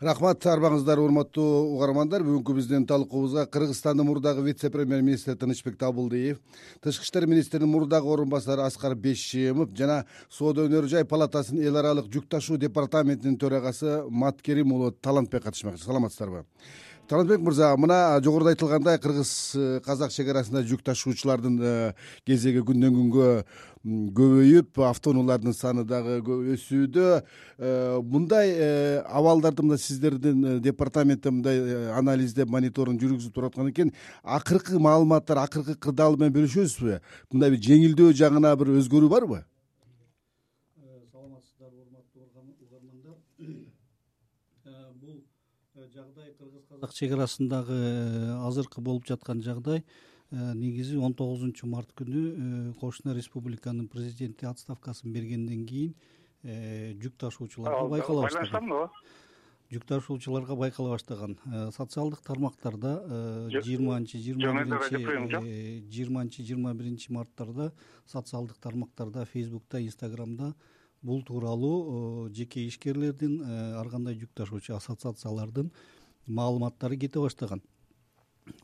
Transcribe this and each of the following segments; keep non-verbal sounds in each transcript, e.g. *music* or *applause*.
рахмат арбаңыздар урматтуу угармандар. Бүгүнкү биздин талкуубузга кыргызстандын мурдагы вице премьер министри тынычбек табылдиев тышкы иштер министринин мурдагы орун басары аскар бешимов жана соода өнөр жай палатасынын эл аралык жүк ташуу департаментинин төрагасы маткерим уулу талантбек катышмакчы. Саламатсыздарбы? талантбек мырза мына жогоруда айтылгандай кыргыз э, казак чек арасында жүк ташуучулардын э, кезеги күндөн күнгө көбөйүп автоунаалардын саны дагы өсүүдө э, мындай абалдарды мына сиздердин департаментте мындай анализдеп мониторинг жүргүзүп туруп аткан экен акыркы маалыматтар акыркы кырдаал менен бөлүшөсүзбү? Мындай бир жеңилдөө жагына бир өзгөрүү барбы? Саламатсыздарбы урматтуу угармандар. Бул Э, жагдай кыргыз казак чек арасындагы э, азыркы болуп жаткан жагдай э, негизи он тогузунчу март күнү кошуна республиканын президенти отставкасын бергенден кийин жүк ташуучуларга байкала баштаган. жүк ташуучуларга байкала баштаган. Социалдык тармактарда жыйырманчы жыйырма биринчи жыйырманчы жыйырма биринчи марттарда социалдык тармактарда фейсбукта инстаграмда бул тууралуу э, жеке ишкерлердин э, ар кандай жүк ташуучу ассоциациялардын маалыматтары кете баштаган.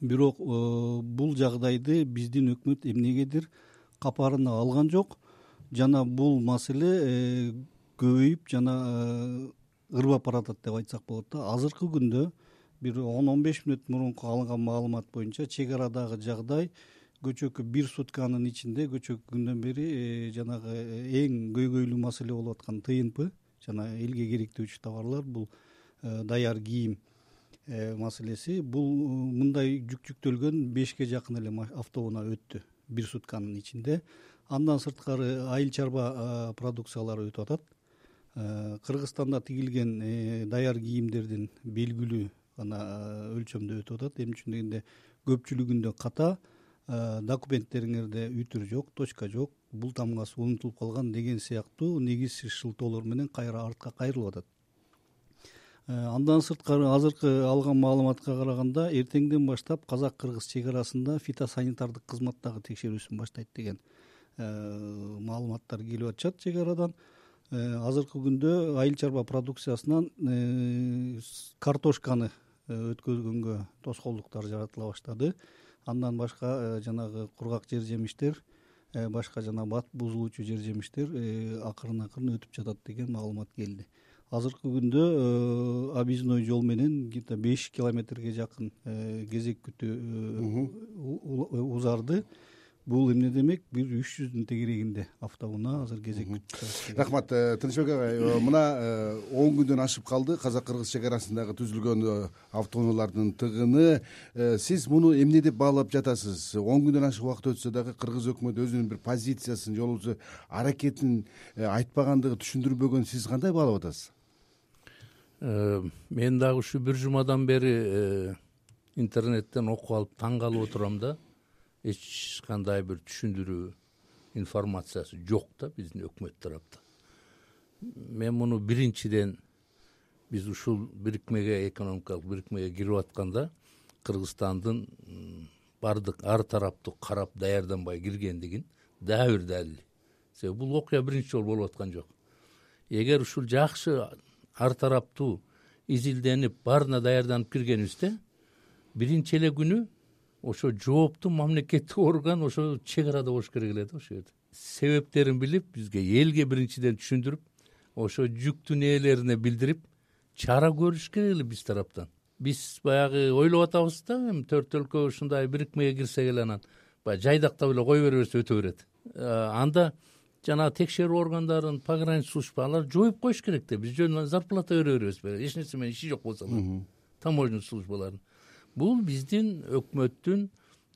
Бирок э, бул жагдайды биздин өкмөт эмнегедир капарына алган жок. Жана бул маселе көбөйүп жана ырбап баратат деп айтсак болот да. Азыркы күндө бир он он беш мүнөт мурунку алынган маалымат боюнча чек арадагы жагдай кечөкү бир сутканын ичинде кечэкү күндөн бери э, жанагы э, эң көйгөйлүү маселе болуп аткан тнп жана элге керектөөчү товарлар бул э, даяр кийим маселеси. Бул мындай жүк жүктөлгөн бешке жакын эле автоунаа өттү бир сутканын ичинде. Андан сырткары айыл чарба продукциялары өтүп атат. Кыргызстанда тигилген даяр кийимдердин белгилүү гана өлчөмдө өтүп атат. Эмне үчүн дегенде көпчүлүгүндө ката Э, документтериңерде үтүр жок точка жок бул тамгасы унутулуп калган деген сыяктуу негизсиз шылтоолор менен кайра артка кайрылып атат. Э, андан сырткары азыркы алган маалыматка караганда эртеңден баштап казак кыргыз чек арасында фитосанитардык кызмат дагы текшерүүсүн баштайт деген э, маалыматтар келип атышат чек арадан азыркы күндө айыл чарба продукциясынан картошканы өткөргөнгө тоскоолдуктар жаратыла баштады. андан башка э, жанагы кургак жер жемиштер э, башка жана бат бузулуучу жер жемиштер э, акырын акырын өтүп жатат деген маалымат келди. Азыркы күндө объездной жол менен где то беш километрге жакын кезек күтүү узарды. бул эмне демек? Бир үч жүздүн тегерегинде автоунаа азыр кезек күтүп рахмат э, тынычбек агай э, мына э, он күндөн ашып калды. Казак кыргыз чек арасындагы түзүлгөн автоунаалардын тыгыны. Сиз муну эмне деп баалап жатасыз? Он күндөн ашык убакыт өтсө дагы кыргыз өкмөтү өзүнүн бир позициясын же болбосо аракетин айтпагандыгы түшүндүрбөгөн сиз кандай баалап атасыз? Мен дагы ушу бир жумадан бери интернеттен окуп алып таң калып отурам да. эч кандай бир түшүндүрүү информациясы жок да биздин өкмөт тараптан мен муну биринчиден биз ушул бирикмеге экономикалык бирикмеге кирип атканда кыргызстандын баардык ар тараптуу карап даярданбай киргендигин дагы бир далили себеби бул окуя биринчи жолу болуп аткан жок. Эгер ушул жакшы ар тараптуу изилденип баарына даярданып киргенибизде биринчи эле күнү ошо жооптуу мамлекеттик *laughs* орган ошо чек арада болуш керек эле да ошол жерде. Себептерин билип бизге элге биринчиден түшүндүрүп ошо жүктүн ээлерине билдирип чара көрүш керек эле биз тараптан. Биз баягы ойлоп атабыз да эми төрт өлкө ушундай бирикмеге кирсек эле анан баягы жайдактап эле кое бере берсе өтө берет. Э, анда жанагы текшерүү органдарын пограничный служба алар жоюп коюш керек да. Биз жөн эле зарплата бере беребиз эч нерсе менен иши жок болсо таможенный службаларын. бул биздин өкмөттүн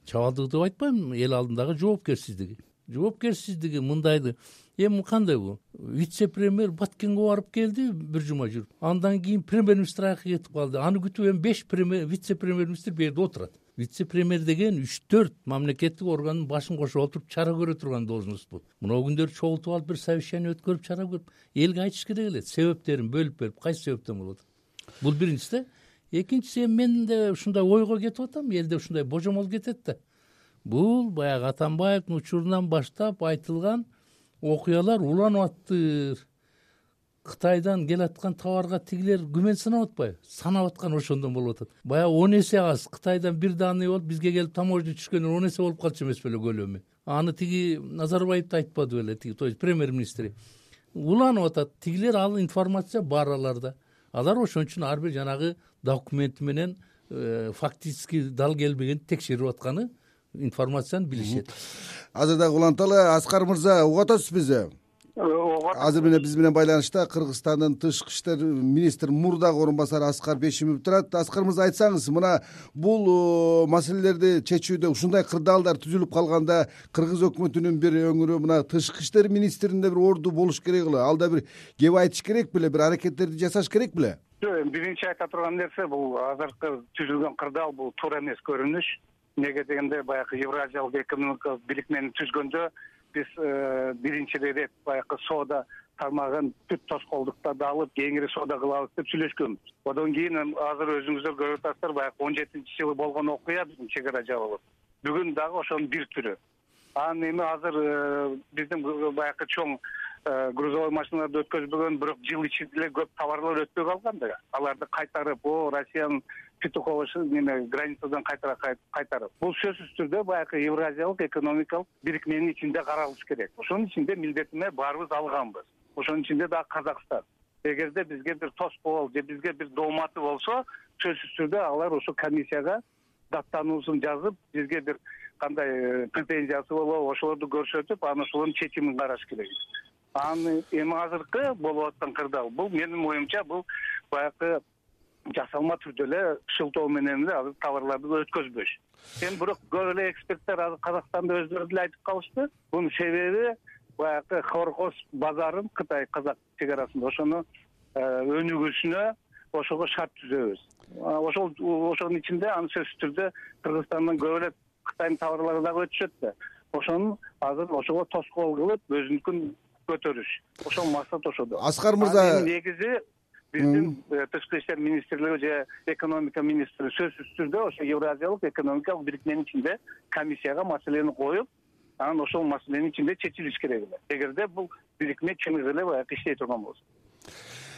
чабалдыгы деп айтпайм эл алдындагы жоопкерсиздиги. Жоопкерсиздиги мындайды эми кандай бул вице премьер баткенге барып келди бир жума жүрүп. Андан кийин премьер министр аяка кетип калды. Аны күтүп эми беш прм вице премьер министр бул жерде отурат. Вице премьер деген үч төрт мамлекеттик органдын башын кошуп алып туруп чара көрө турган должность бул. Мын күндөрү чогултуп алып бир совещание өткөрүп чара көрүп элге айтыш керек эле себептерин бөлүп берип кайсы себептен болуп атат бул биринчиси. да экинчиси эми менде ушундай ойго кетип атам элде ушундай божомол кетет да. Бул баягы атамбаевдин учурунан баштап айтылган окуялар уланып атыптыр кытайдан келаткан товарга тигилер күмөн санап атпайбы? Санап аткан ошондон болуп атат. Баягы он эсе аз кытайдан бир дааны болуп бизге келип таможня түшкөндө он эсе болуп калчу эмес беле көлөмү. Аны тиги назарбаев да айтпады беле тиги то есть премьер министри уланып атат тигилер ал информация бар аларда. Алар ошон үчүн ар бир жанагы документи менен э, фактический дал келбегенди текшерип атканы информацияны билишет. Азыр дагы уланталы аскар мырза угуп атасыз бизди азыр менен биз менен байланышта кыргызстандын тышкы иштер министри мурдагы орун басары аскар бейшимов турат. Аскар мырза айтсаңыз мына бул э, маселелерди чечүүдө ушундай кырдаалдар түзүлүп калганда кыргыз өкмөтүнүн бир өңүрү мына тышкы иштер министринде бир орду болуш керек эле. Ал да бир кеп айтыш керек беле бир аракеттерди жасаш керек беле? Жок эми биринчи айта турган нерсе бул азыркы түзүлгөн кырдаал бул туура эмес көрүнүш. Эмнеге дегенде баягы евразиялык экономикалык бириктмени түзгөндө биз э, биринчи ирет баягы соода тармагын бүт тоскоолдуктарды алып кеңири соода кылабыз деп сүйлөшкөнбүз одон кийин азыр өзүңүздөр көрүп атасыздар баягы он жетинчи жылы болгон окуя биздин чек ара жабылып. Бүгүн дагы ошонун бир түрү. Анан эми азыр э, биздин баягы чоң э, грузовой машиналарды өткөзбөгөн бирок жыл ичинде эле көп товарлар өтпөй калган да. Аларды кайтарып о россиянын петухово неме границадан кайтара кайтарып. Бул сөзсүз түрдө баягы евразиялык экономикалык бирикменин ичинде каралыш керек. Ошонун ичинде милдетиме баарыбыз алганбыз. Ошонун ичинде дагы казакстан. Эгерде бизге бир тоскоол же бизге бир дооматы болсо сөзсүз түрдө алар ушул комиссияга даттануусун жазып бизге бир кандай э, претензиясы болобу ошолорду көрсөтүп анан ошолордун чечимин караш керек. Анан эми азыркы болуп аткан кырдаал. Бул менин оюмча бул баягы жасалма түрдө эле шылтоо менен эле азыр товарларды өткөзбөш. Эми бирок көп эле эксперттер азыр казакстанда өздөрү деле айтып калышты. Бунун себеби баягы хоргоз базарын кытай казак чек арасында ошону э, өнүгүүсүнө ошого шарт түзөбүз. Ошол ошонун ичинде аны сөзсүз түрдө кыргызстандан көп эле кытайдын товарлары дагы өтүшөт да. Ошону азыр ошого тоскоол кылып өзүнүкүн көтөрүш. Ошол максат ошодо. Аскар мырза негизи биздин э, тышкы иштер министрлиги же экономика министри сөзсүз түрдө ошо евразиялык экономикалык бирикменин ичинде комиссияга маселени коюп анан ошол маселенин ичинде чечилиш керек эле. Эгерде бул бирикме чыныгы эле баягы иштей турган болсо.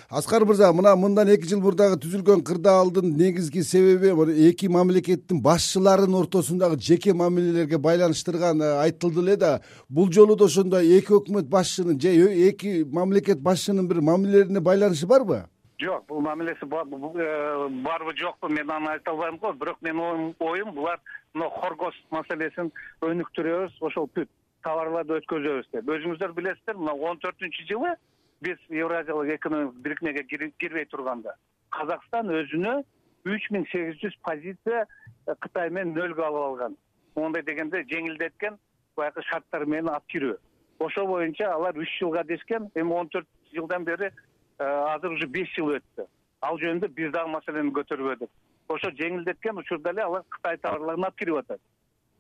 Аскар мырза мына мындан эки жыл мурдагы түзүлгөн кырдаалдын негизги себеби эки мамлекеттин башчыларынын ортосундагы жеке мамилелерге байланыштырган э, айтылды эле да. Бул жолу да ошондой эки өкмөт башчынын же эки мамлекет башчынын бир мамилелерине байланышы барбы жок бул мамилеси э, барбы жокпу мен аны айта албайм го бирок менин оюм булар мына хоргоз маселесин өнүктүрөбүз ошол бүт товарларды өткөзөбүз деп. Өзүңүздөр билесиздер мына он төртүнчү жылы биз евразиялык экономикалык бирикмеге кирбей турганда казакстан өзүнө үч миң сегиз жүз позиция э, кытай менен нөлгө алып алган. Моундай дегенде жеңилдеткен баягы шарттар менен алып кирүү. Ошол боюнча алар үч жылга дешкен эми он төрт жылдан бери азыр уже беш жыл өттү. Ал жөнүндө биз дагы маселени көтөрбөдүк ошо жеңилдеткен учурда эле алар кытай товарларын алып кирип атат.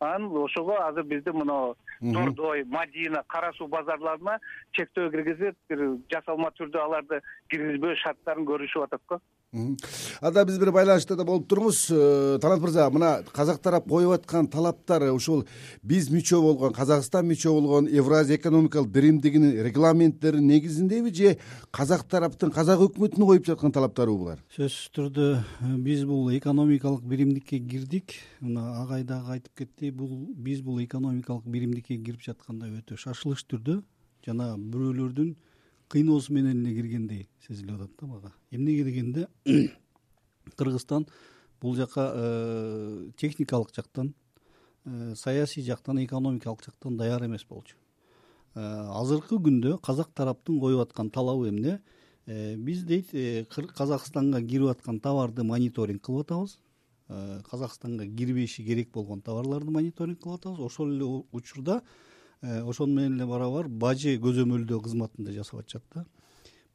Анан ошого азыр биздин мына дордой мадина кара суу базарларына чектөө киргизип бир жасалма түрдө аларды киргизбөө шарттарын көрүшүп атат го анда биз менен байланышта да болуп туруңуз. Э, талант мырза мына казак тарап коюп аткан талаптар ушул биз мүчө болгон казакстан мүчө болгон евразия экономикалык биримдигинин регламенттеринин негизиндеби же казак тараптын казак өкмөтүнүн коюп жаткан талаптарыбы булар? Сөзсүз түрдө э, биз бул экономикалык биримдикке кирдик мына агай дагы айтып кетти бул биз бул экономикалык биримдикке кирип жатканда өтө шашылыш түрдө. Жана бирөөлөрдүн кыйноосу менен эле киргендей сезилип атат да мага. Эмнеге дегенде *clears throat* кыргызстан бул жака э, техникалык жактан э, саясий жактан экономикалык жактан даяр эмес болчу. Э, азыркы күндө казак тараптын коюп аткан талабы эмне? Биз дейт казакстанга кирип аткан товарды мониторинг кылып атабыз. Казакстанга кирбеши керек болгон товарларды мониторинг кылып атабыз. Ошол эле учурда ошону менен эле барабар бажы көзөмөлдөө кызматын да жасап атышат да.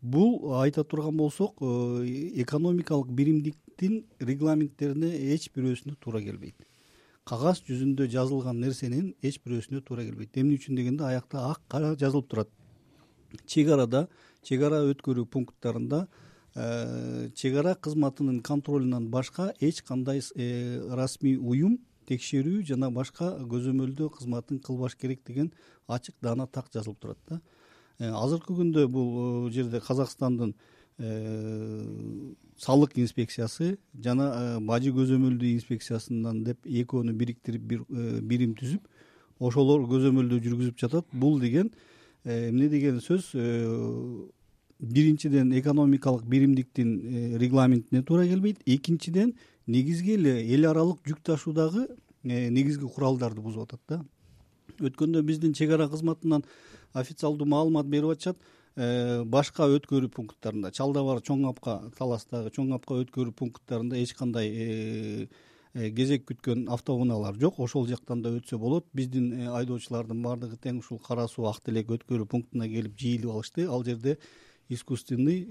Бул айта турган болсок э, экономикалык биримдиктин регламенттерине эч бирөөсүнө туура келбейт. Кагаз жүзүндө жазылган нерсенин эч бирөөсүнө туура келбейт. Эмне үчүн дегенде аякта ак кара жазылып турат. Чек арада чек ара өткөрүү пункттарында э, чек ара кызматынын контролунан башка эч кандай расмий уюм текшерүү жана башка көзөмөлдөө кызматын кылбаш керек деген ачык даана так жазылып турат да. Азыркы күндө бул жерде казакстандын салык инспекциясы жана бажы көзөмөлдөө инспекциясынан деп экөөнү бириктирип бир бирим түзүп ошолор көзөмөлдөө жүргүзүп жатат. Бул деген эмне деген сөз? Биринчиден экономикалык биримдиктин регламентине туура келбейт. Экинчиден негизги эле эл аралык жүк ташуудагы негизги куралдарды бузуп атат да. Өткөндө биздин чек ара кызматынан официалдуу маалымат берип атышат э, башка өткөрүү пункттарында чалда бар чоң апка таластагы чоң апка өткөрүү пункттарында эч кандай э, э, кезек күткөн автоунаалар жок. Ошол жактан да өтсө болот. Биздин айдоочулардын баардыгы тең ушул кара суу ак телек өткөрүү пунктуна келип жыйылып алышты. Ал жерде искусственный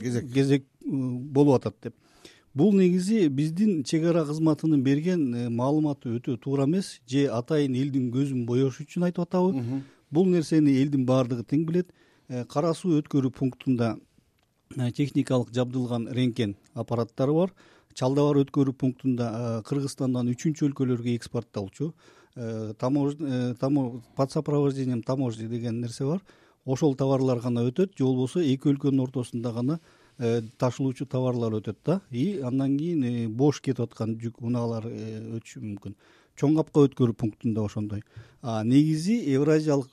кезек. кезек болуп атат деп бул негизи биздин чек ара кызматынын берген э, маалыматы өтө туура эмес. Же атайын элдин көзүн боyoш үчүн айтып атабы. Бул нерсени элдин баардыгы тең билет. Э, кара суу өткөрүү пунктунда э, техникалык жабдылган рентген аппараттары бар. Чалда бар өткөрүү пунктунда кыргызстандан үчүнчү өлкөлөргө экспорттолчу. Под сопровождением таможни деген нерсе бар. Ошол товарлар гана өтөт. Же болбосо эки өлкөнүн ортосунда гана ташылуучу товарлар өтөт да. И андан кийин э, бош кетип аткан жүк унаалар э, өтүшү мүмкүн. Чоң капка өткөрүү пунктунда ошондой. Негизи евразиялык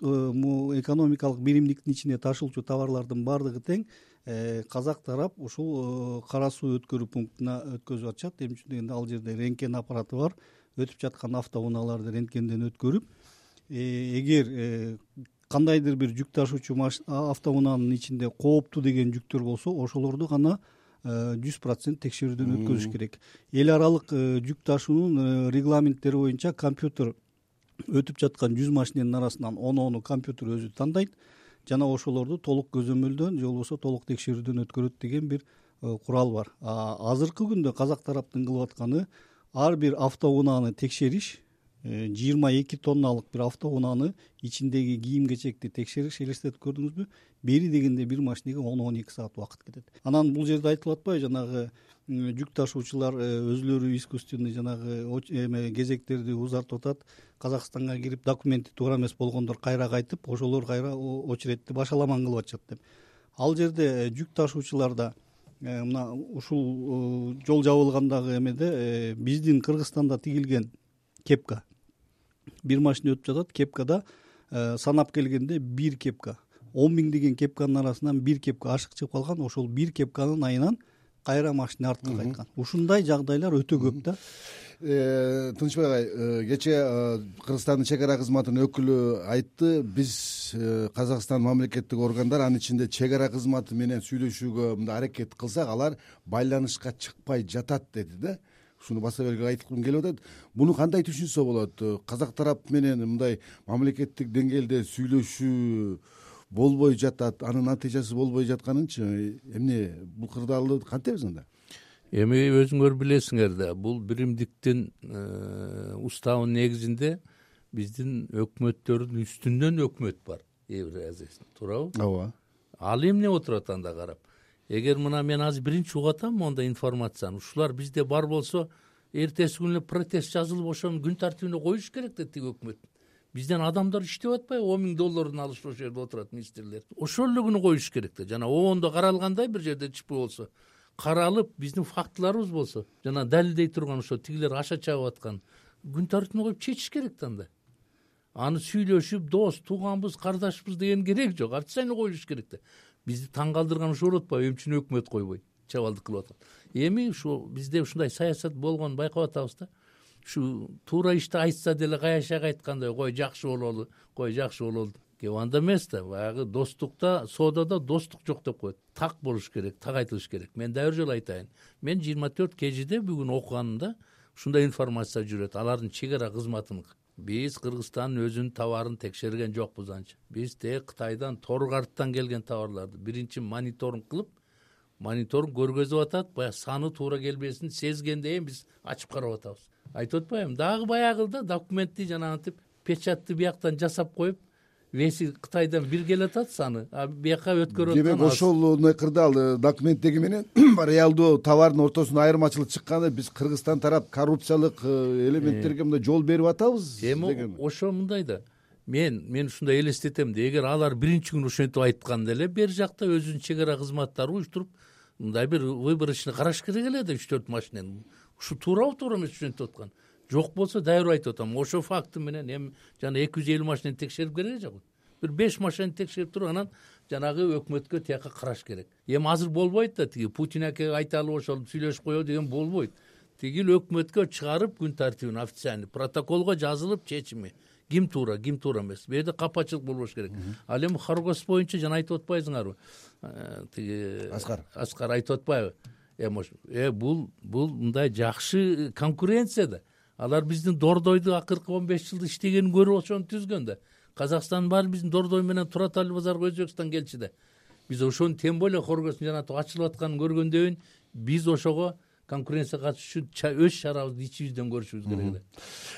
экономикалык биримдиктин ичине ташылчу товарлардын баардыгы тең казак тарап ушул кара суу өткөрүү пунктуна өткөзүп атышат. Эмне үчүн дегенде ал жерде рентген аппараты бар. Өтүп жаткан автоунааларды рентгенден өткөрүп эгер кандайдыр бир жүк ташуучу автоунаанын ичинде кооптуу деген жүктөр болсо ошолорду гана э, жүз процент текшерүүдөн өткөзүш керек. Эл аралык э, жүк ташуунун э, регламенттери боюнча компьютер өтүп жаткан жүз машиненин арасынан оноону компьютер өзү тандайт жана ошолорду толук көзөмөлдөн же болбосо толук текшерүүдөн өткөрөт деген бир курал бар. Азыркы күндө казак тараптын кылып атканы ар бир автоунааны текшериш жыйырма эки тонналык бир автоунааны ичиндеги кийим кечекти текшериш элестетип көрдүңүзбү? Бери дегенде бир машинеге он он эки саат убакыт кетет. Анан бул жерде айтылып атпайбы жанагы жүк ташуучулар э, өзүлөрү искусственный жанагы эме кезектерди узартып атат. Казакстанга кирип документи туура эмес болгондор кайра кайтып ошолор кайра очередти башаламан кылып атышат деп. Ал жерде э, жүк ташуучуларда мына ушул жол жабылгандагы эмеде биздин кыргызстанда тигилген кепка бир машина өтүп жатат кепкада э, санап келгенде бир кепка. Он миңдеген кепканын арасынан бир кепка ашык чыгып калган ошол бир кепканын айынан кайра машина артка кайткан. Ушундай жагдайлар өтө көп да. Э, тынычбек агай э, кечээ кыргызстандын чек ара кызматынын өкүлү айтты. Биз казакстан мамлекеттик органдар анын ичинде чек ара кызматы менен сүйлөшүүгө мындай аракет кылсак алар байланышка чыкпай жатат деди да ушуну баса белгилеп айткым келип атат. Муну кандай түшүнсө болот? Казак тарап менен мындай мамлекеттик деңгээлде сүйлөшүү болбой жатат анын натыйжасы болбой жатканынчы эмне бул кырдаалды кантебиз анда? Эми өзүңөр билесиңер да бул биримдиктин э, уставынын негизинде биздин өкмөттөрдүн үстүнөн өкмөт бар. Евразия туурабы. Ооба. Ал эмне отурат анда карап эгер мына мен азыр биринчи угуп атам мондай информацияны ушулар бизде бар болсо эртеси күнү протест жазылып ошону күн тартибине коюш керек да тиги өкмөт. Бизден адамдар иштеп атпайбы он миң долларын алышып ошол жерде отурат министрлер. Ошол эле күнү коюш керек да. Жана обондо каралгандай бир жерде чп болсо каралып биздин фактыларыбыз болсо жана далилдей турган ошо тигилер аша чабып аткан күн тартибине коюп чечиш керек да анда. Аны сүйлөшүп дос тууганбыз кардашпыз деген керек жок. Сайын коюлуш керек да бизди таң калтырган ушул болуп атпайбы эмне үчүн өкмөт койбойт чабалдык кылып аткан. Эми ушу бизде ушундай саясат болгонун байкап атабыз да. Ушу туура ишти айтса деле каяшак айткандай кой жакшы бололу кой жакшы бололу кеп анда эмес да баягы достукта соодада достук жок деп коет. Так болуш керек так айтылыш керек. Мен дагы бир жолу айтайын. Мен жыйырма төрт kgде бүгүн окуганымда ушундай информация жүрөт. Алардын чек ара кызматыныкы биз кыргызстандын өзүнүн товарын текшерген жокпуз анча. Биз тээ кытайдан торгарттан келген товарларды биринчи мониторинг кылып мониторинг көргөзүп атат баягы саны туура келбесин сезгенден кийин биз ачып карап атабыз. Айтып атпаймынбы дагы баягы да документти жанагынтип печатты бияктан жасап коюп веси кытайдан бир келатат саны. А бияка өткөрүп аткан демек ошол мындай кырдаал э, документтеги менен *clears throat* реалдуу товардын ортосуна айырмачылык чыкканда биз кыргызстан тарап коррупциялык э, элементтерге мындай жол берип атабыз эми ошо мындай да. Мен мен ушундай элестетем да. Эгер алар биринчи күнү ошентип айтканда эле бери жакта өзүнүн чек ара кызматтары уюштуруп мындай бир выборочный караш керек эле да үч төрт машинени ушу туурабы туура эмеспи ушентип аткан жок болсо дайыр айтып атам. Ошол факты менен эми жана эки жүз элүү машинени текшерип кереги жок бир беш машинени текшерип туруп анан жанагы өкмөткө тияка караш керек. Эми азыр болбойт да тиги путин аке айталы ошол сүйлөшүп коелу деген болбойт. Тигил өкмөткө чыгарып күн тартибин официальный протоколго жазылып чечими. Ким туура ким туура эмес. Бул жерде капачылык болбош керек. Ал эми хоргос боюнча жана айтып атпайсыңарбы э, тиги аскар. Аскар айтып атпайбы. Эми э бул бул мындай жакшы конкуренция да алар биздин дордойду акыркы он беш жылда иштегенин көрүп ошону түзгөн да. Казакстандын баары биздин дордой менен тура базарга өзбекстан келчү да. Биз ошону тем более хоргостун жанагынтип ачылып атканын көргөндөн кийин биз ошого конкуренцияга катышуу үчүн өз чарабызды ичибизден көрүшүбүз керек эле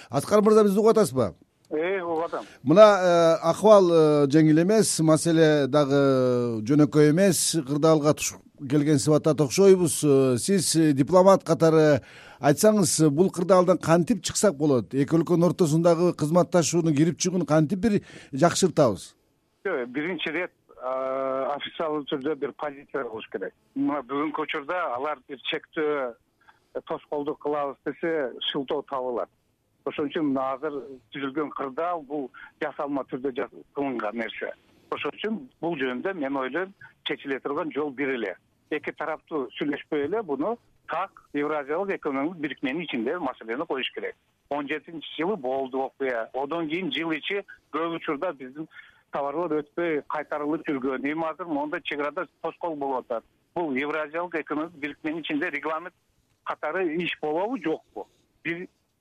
аскар мырза бизди угуп атасызбы угуп атам. Мына э, акыбал э, жеңил эмес маселе дагы жөнөкөй эмес кырдаалга туш келген сыбатта токшойбуз э, сиз дипломат катары айтсаңыз бул кырдаалдан кантип чыксак болот? Эки өлкөнүн ортосундагы кызматташууну кирип чыгууну кантип бир жакшыртабыз биринчи ирет официалдуу түрдө бир позиция болуш керек. Мына бүгүнкү учурда алар бир чектөө тоскоолдук кылабыз десе шылтоо табылат ошон үчүн мына азыр түзүлгөн кырдаал бул жасалма түрдө кылынган нерсе. Ошон үчүн бул жөнүндө мен ойлойм чечиле турган жол бир эле. Эки тараптуу сүйлөшпөй эле буну как евразиялык экономикалык бирикменин ичинде маселени коюш керек. Он жетинчи жылы болду окуя. Одон кийин жыл ичи көп учурда биздин товарлар өтпөй кайтарылып жүргөн. Эми азыр моундай чек арада тоскоол болуп атат. Бул евразиялык экономикалык бирикменин ичинде регламент катары иш болобу жокпу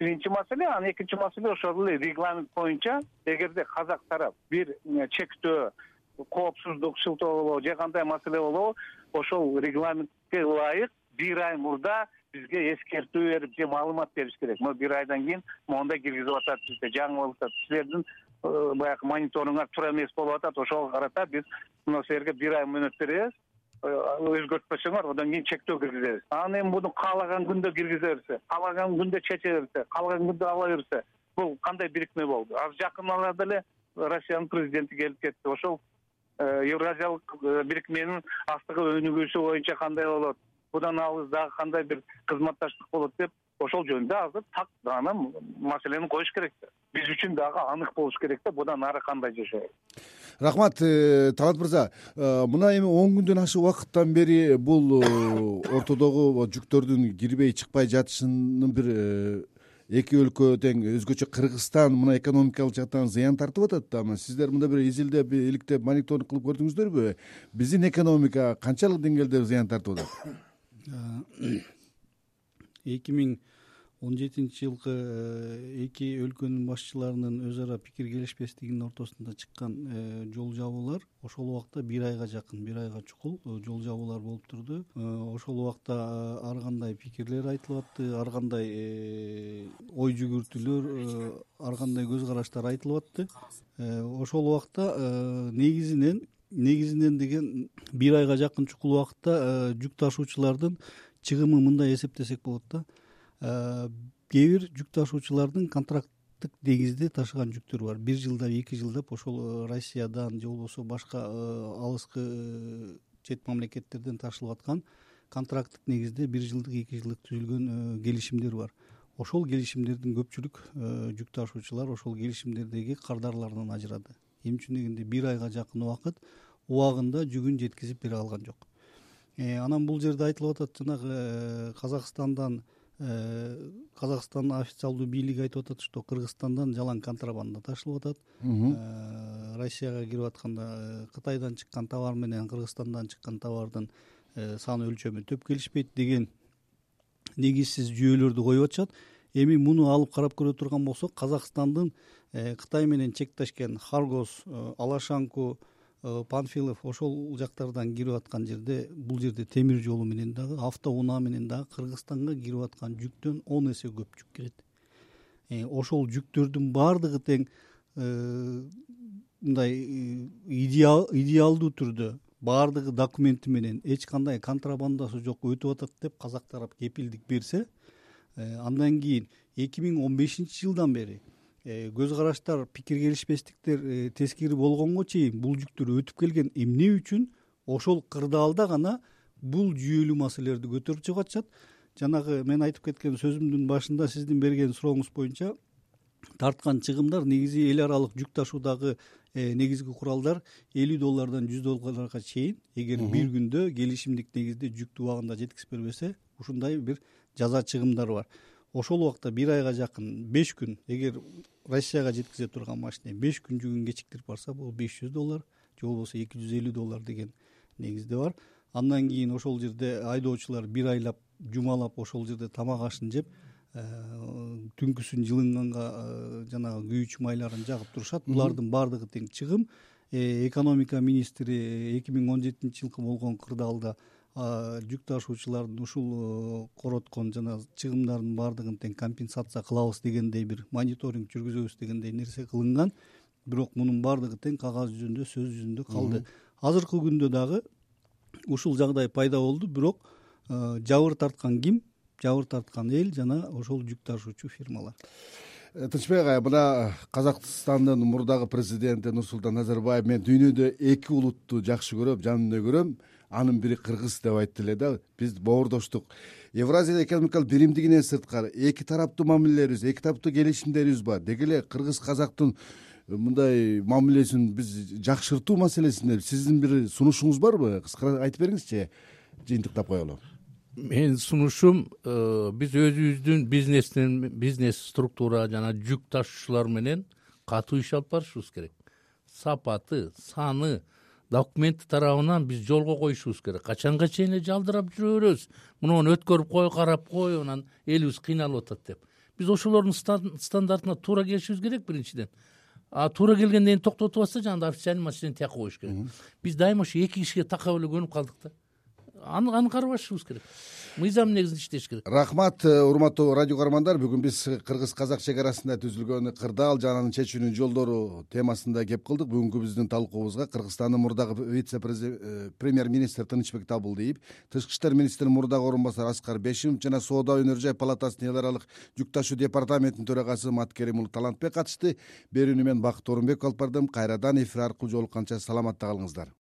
биринчи маселе анан экинчи маселе ошол эле регламент боюнча эгерде казак тарап бир чектөө коопсуздук шылтоолоо же кандай маселе болобу ошол регламентке ылайык бир ай мурда бизге эскертүү берип же маалымат бериш керек. Мына бир айдан кийин моундай киргизип атат бизде жаңы болуп атат. Силердин э, баягы мониторингуңар туура эмес болуп атат. Ошого карата биз мына силерге бир ай мөөнөт беребиз. э, өзгөртпөсөңөр одан кийин чектөө киргизебиз. Анан эми муну каалаган күндө киргизе берсе каалаган күндө чече берсе каалаган күндө ала берсе бул кандай бирикме болду? Азыр жакын арада эле россиянын президенти келип кетти. Ошол э, евразиялык бирикменин астыгы өнүгүүсү боюнча кандай болот? Будан алыс дагы кандай бир кызматташтык болот деп ошол жөнүндө азыр так даана маселени коюш керек да. Биз үчүн дагы анык болуш керек да будан нары кандай жашайбыз. Рахмат э, талант мырза. Э, мына эми он күндөн ашык убакыттан бери бул э, ортодогу жүктөрдүн кирбей чыкпай жатышынын бир эки өлкө тең өзгөчө кыргызстан мына экономикалык жактан зыян тартып атат да. Сиздер мындай бир изилдеп иликтеп мониторинг кылып көрдүңүздөрбү? Биздин экономика канчалык деңгээлде зыян тартып атат? *coughs* Эки миң он жетинчи жылкы э, эки өлкөнүн башчыларынын өз ара пикир келишпестигинин ортосунда чыккан э, жол жабуулар ошол убакта бир айга жакын бир айга чукул э, жол жабуулар болуп турду. Ошол убакта ар кандай пикирлер айтылып атты ар кандай ой жүгүртүүлөр ар кандай көз караштар айтылып атты ошол убакта негизинен негизинен деген бир айга жакын чукул убакытта жүк ташуучулардын чыгымы мындай эсептесек болот да кээ бир жүк ташуучулардын контракттык негизде ташыган жүктөрү бар. Бир жылдап эки жылдап ошол э, россиядан же болбосо башка алыскы чет мамлекеттерден ташылып аткан контракттык негизде бир жылдык эки жылдык түзүлгөн келишимдер бар. Ошол келишимдердин көпчүлүк жүк ташуучулар ошол келишимдердеги кардарлардан ажырады. Эмне үчүн дегенде бир айга жакын убакыт убагында жүгүн жеткизип бере алган жок. Э, анан бул жерде айтылып атат жанагы э, казакстандан э, казакстандын официалдуу бийлиги айтып атат что кыргызстандан жалаң контрабанда ташылып атат. Россияга кирип атканда кытайдан чыккан товар менен кыргызстандан чыккан товардын сан өлчөмү төп келишпейт деген негизсиз жүйөлөрдү коюп атышат? Эми муну алып карап көрө турган болсок казакстандын кытай менен чектешкен харгос алашанку Э, панфилов ошол жактардан кирип аткан жерде бул жерде темир жолу менен дагы автоунаа менен дагы кыргызстанга кирип аткан жүктөн он эсе көп жүк кирет э, ошол жүктөрдүн баардыгы тең э, мындай идеалдуу түрдө баардыгы документи менен эч кандай контрабандасы жок өтүп атат деп казак тарап кепилдик берсе андан кийин эки миң он бешинчи жылдан бери көз караштар пикир келишпестиктер тескери болгонго чейин бул жүктөр өтүп келген эмне үчүн ошол кырдаалда гана бул жүйөлүү маселелерди көтөрүп чыгып атышат жанагы мен айтып кеткен сөзүмдүн башында сиздин берген сурооңуз боюнча тарткан чыгымдар негизи эл аралык жүк ташуудагы э, негизги куралдар элүү доллардан жүз долларга чейин эгер бир күндө келишимдик негизде жүктү убагында жеткизип бербесе ушундай бир жаза чыгымдар бар. Ошол убакта бир айга жакын беш күн эгер россияга жеткизе турган машина беш күн жүгүн кечиктирип барса бул беш жүз доллар же болбосо эки жүз элүү доллар деген негизде бар. Андан кийин ошол жерде айдоочулар бир айлап жумалап ошол жерде тамак ашын жеп э, түнкүсүн жылынганга э, жанагы күйүүчү майларын жагып турушат. Булардын баардыгы тең чыгым. Э, экономика министри эки миң он жетинчи жылкы болгон кырдаалда жүк ташуучулардын ушул короткон жанагы чыгымдардын баардыгын тең компенсация кылабыз дегендей бир мониторинг жүргүзөбүз дегендей нерсе кылынган. Бирок мунун баардыгы тең кагаз жүзүндө сөз жүзүндө калды. Азыркы күндө дагы ушул жагдай пайда болду. Бирок жабыр тарткан ким? Жабыр тарткан эл жана ошол жүк ташуучу фирмалар. Э, тынчбек агай мына казакстандын мурдагы президенти нурсултан назарбаев мен дүйнөдө эки улутту жакшы көрөм жанымда көрөм анын бири кыргыз деп айтты эле да биз боордоштук евразия экономикалык биримдигинен сырткары эки тараптуу мамилелерибиз эки тараптуу келишимдерибиз бар. Деги эле кыргыз казактын мындай мамилесин биз жакшыртуу маселесинде сиздин бир сунушуңуз барбы? Кыскара айтып бериңизчи жыйынтыктап коелу менин сунушум э, биз өзүбүздүн бизнестен бизнес структура жана жүк ташуучулар менен катуу иш алып барышыбыз керек. Сапаты саны документи тарабынан биз жолго коюшубуз керек. Качанга чейин эле жалдырап жүрө беребиз? Мунуну өткөрүп кой карап кой анан элибиз кыйналып атат деп. Биз ошолордун стандартына туура келишибиз керек биринчиден. А туура келгенден кийин токтотуп атса жанагындай официальный маселени тияка коюш керек. Биз дайыма ошо эки кишиге такап эле көнүп калдык да аны карабашыбыз керек. Мыйзам негизинде иштеш керек. Рахмат э, урматтуу радио каармандар. Бүгүн биз кыргыз казак чек арасында түзүлгөн кырдаал жана анын чечүүнүн жолдору темасында кеп кылдык. Бүгүнкү биздин талкуубузга кыргызстандын мурдагы вице э, премьер министр тынычбек табылдиев тышкы иштер министринин мурдагы орун басары аскар бешимов жана соода өнөр жай палатасынын эл аралык жүк ташуу департаментинин төрагасы маткерим уулу талантбек катышты. Берүүнү мен бакыт орунбеков алып бардым. Кайрадан эфир аркылуу жолукканча саламатта калыңыздар